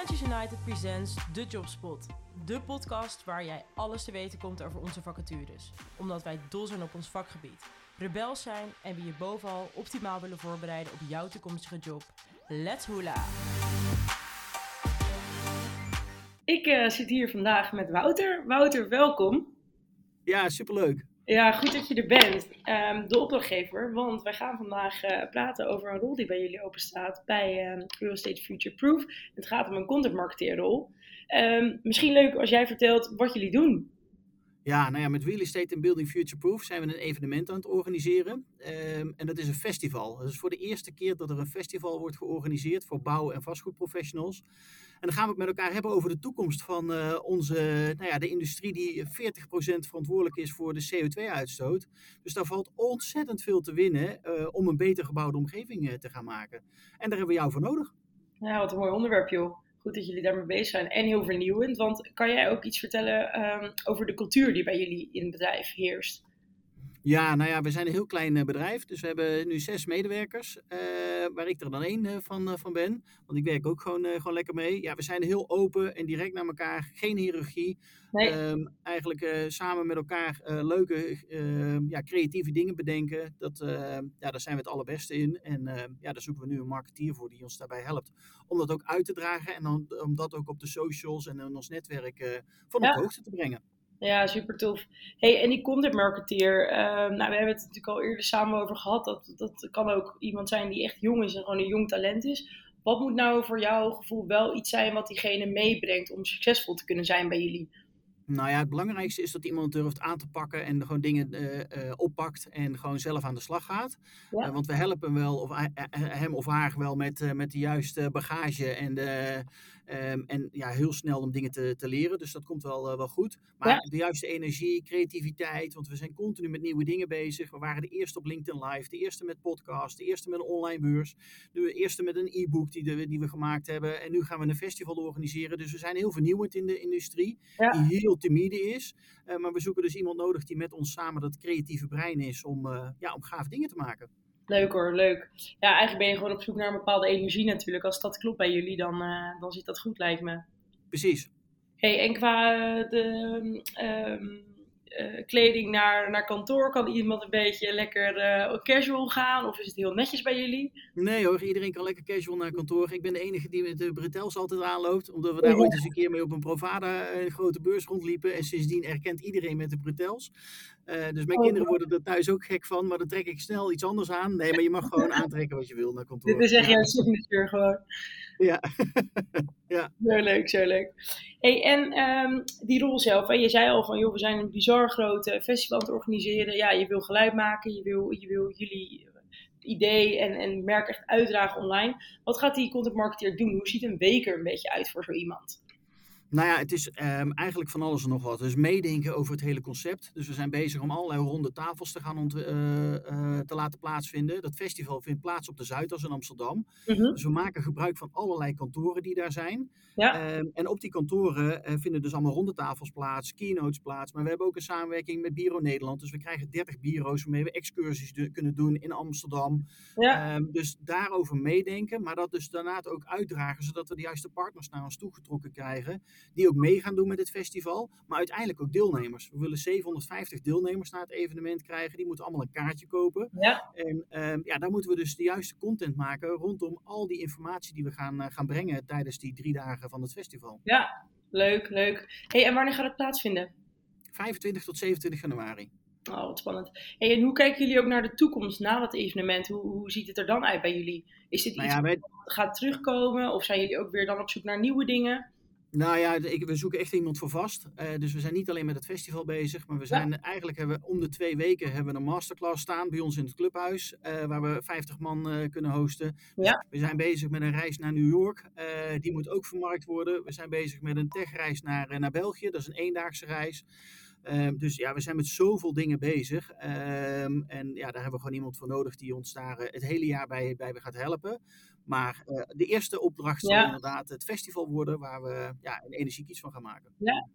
Freelancers United presents The Jobspot. De podcast waar jij alles te weten komt over onze vacatures. Omdat wij dol zijn op ons vakgebied. Rebels zijn en we je bovenal optimaal willen voorbereiden op jouw toekomstige job. Let's hula! Ik uh, zit hier vandaag met Wouter. Wouter, welkom. Ja, superleuk. Ja, goed dat je er bent, um, de opdrachtgever. Want wij gaan vandaag uh, praten over een rol die bij jullie openstaat bij um, Real Estate Future Proof. Het gaat om een content marketeerrol. Um, misschien leuk als jij vertelt wat jullie doen. Ja, nou ja, met Real Estate and Building Future Proof zijn we een evenement aan het organiseren. Um, en dat is een festival. Dat is voor de eerste keer dat er een festival wordt georganiseerd voor bouw- en vastgoedprofessionals. En dan gaan we het met elkaar hebben over de toekomst van uh, onze, nou ja, de industrie die 40% verantwoordelijk is voor de CO2-uitstoot. Dus daar valt ontzettend veel te winnen uh, om een beter gebouwde omgeving uh, te gaan maken. En daar hebben we jou voor nodig. Ja, wat een mooi onderwerp joh goed dat jullie daarmee bezig zijn en heel vernieuwend. Want kan jij ook iets vertellen um, over de cultuur die bij jullie in het bedrijf heerst? Ja, nou ja, we zijn een heel klein uh, bedrijf. Dus we hebben nu zes medewerkers, uh, waar ik er dan één uh, van, van ben. Want ik werk ook gewoon, gewoon lekker mee. Ja, we zijn heel open en direct naar elkaar. Geen hiërarchie. Nee. Um, eigenlijk samen met elkaar leuke, ehm, ja, creatieve dingen bedenken. Dat, ja, daar zijn we het allerbeste in. En ja, daar zoeken we nu een marketeer voor die ons daarbij helpt. Om dat ook uit te dragen en dan, om dat ook op de socials en in ons netwerk van op hoogte te brengen. Ja, super tof. Hey, en die content marketeer, uh, nou, we hebben het natuurlijk al eerder samen over gehad. Dat, dat kan ook iemand zijn die echt jong is en gewoon een jong talent is. Wat moet nou voor jouw gevoel wel iets zijn wat diegene meebrengt om succesvol te kunnen zijn bij jullie? Nou ja, het belangrijkste is dat iemand durft aan te pakken en gewoon dingen uh, uh, oppakt en gewoon zelf aan de slag gaat. Ja. Uh, want we helpen hem wel, of hem of haar wel met, met de juiste bagage en, de, um, en ja, heel snel om dingen te, te leren. Dus dat komt wel, wel goed. Maar ja. de juiste energie, creativiteit, want we zijn continu met nieuwe dingen bezig. We waren de eerste op LinkedIn Live, de eerste met podcast, de eerste met een online beurs, de eerste met een e-book die, de, die we gemaakt hebben. En nu gaan we een festival organiseren. Dus we zijn heel vernieuwend in de industrie, die heel timide is. Uh, maar we zoeken dus iemand nodig die met ons samen dat creatieve brein is om, uh, ja, om gaaf dingen te maken. Leuk hoor, leuk. Ja, eigenlijk ben je gewoon op zoek naar een bepaalde energie natuurlijk. Als dat klopt bij jullie, dan, uh, dan zit dat goed, lijkt me. Precies. Hey, en qua de um, uh, kleding naar, naar kantoor, kan iemand een beetje lekker uh, casual gaan? Of is het heel netjes bij jullie? Nee hoor, iedereen kan lekker casual naar kantoor. Ik ben de enige die met de bretels altijd aanloopt. Omdat we daar ooit eens een keer mee op een Provada een grote beurs rondliepen. En sindsdien erkent iedereen met de bretels. Uh, dus mijn oh. kinderen worden er thuis ook gek van. Maar dan trek ik snel iets anders aan. Nee, maar je mag gewoon aantrekken wat je wil naar kantoor. Dit is echt jouw signature gewoon. Ja. ja. Zo leuk, zo leuk. Hey, en um, die rol zelf, hè? je zei al van, joh, we zijn een bizar grote festival het organiseren. Ja, je wil geluid maken, je wil, je wil jullie idee en, en merk echt uitdragen online. Wat gaat die content marketeer doen? Hoe ziet een week er een beetje uit voor zo iemand? Nou ja, het is um, eigenlijk van alles en nog wat. Dus meedenken over het hele concept. Dus we zijn bezig om allerlei ronde tafels te gaan uh, uh, te laten plaatsvinden. Dat festival vindt plaats op de Zuidas in Amsterdam. Mm-hmm. Dus we maken gebruik van allerlei kantoren die daar zijn. Ja. Um, en op die kantoren uh, vinden dus allemaal ronde tafels plaats, keynotes plaats. Maar we hebben ook een samenwerking met Biro Nederland. Dus we krijgen 30 bureaus waarmee we excursies de- kunnen doen in Amsterdam. Ja. Um, dus daarover meedenken, maar dat dus daarna ook uitdragen, zodat we de juiste partners naar ons toe getrokken krijgen die ook mee gaan doen met het festival, maar uiteindelijk ook deelnemers. We willen 750 deelnemers naar het evenement krijgen, die moeten allemaal een kaartje kopen. Ja. En um, ja, daar moeten we dus de juiste content maken rondom al die informatie die we gaan, uh, gaan brengen tijdens die drie dagen van het festival. Ja, leuk, leuk. Hey, en wanneer gaat het plaatsvinden? 25 tot 27 januari. Oh, wat spannend. Hey, en hoe kijken jullie ook naar de toekomst na dat evenement? Hoe, hoe ziet het er dan uit bij jullie? Is dit iets nou ja, wij... wat gaat terugkomen? Of zijn jullie ook weer dan op zoek naar nieuwe dingen? Nou ja, ik, we zoeken echt iemand voor vast. Uh, dus we zijn niet alleen met het festival bezig, maar we zijn ja. eigenlijk hebben we om de twee weken hebben we een masterclass staan bij ons in het clubhuis, uh, waar we 50 man uh, kunnen hosten. Ja. we zijn bezig met een reis naar New York, die moet ook vermarkt worden. We zijn bezig met een techreis naar, naar België, dat is een eendaagse reis. Um, dus ja, we zijn met zoveel dingen bezig. Um, en ja, daar hebben we gewoon iemand voor nodig die ons daar het hele jaar bij, bij gaat helpen. Maar uh, de eerste opdracht zal ja. inderdaad het festival worden waar we ja, een energiek iets van gaan maken. Ja.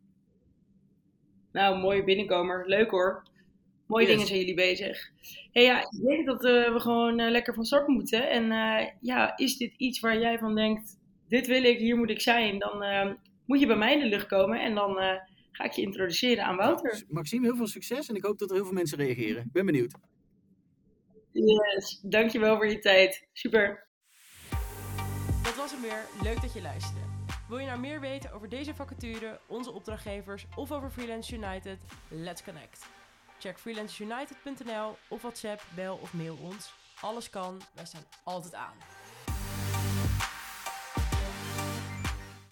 Nou, mooie binnenkomer. Leuk hoor. Mooie yes. dingen zijn jullie bezig. Hey, ja, ik denk dat uh, we gewoon uh, lekker van start moeten. En ja, is dit iets waar jij van denkt, dit wil ik, hier moet ik zijn, dan ehm, moet je bij mij in de lucht komen en dan eh, ga ik je introduceren aan Wouter. Nou, Maxime, heel veel succes en ik hoop dat er heel veel mensen reageren. Ik ben benieuwd. Yes, dankjewel voor je tijd. Super. Dat was hem weer. Leuk dat je luisterde. Wil je nou meer weten over deze vacature, onze opdrachtgevers of over Freelance United? Let's connect. Check freelanceunited.nl of WhatsApp, bel of mail ons. Alles kan, wij staan altijd aan.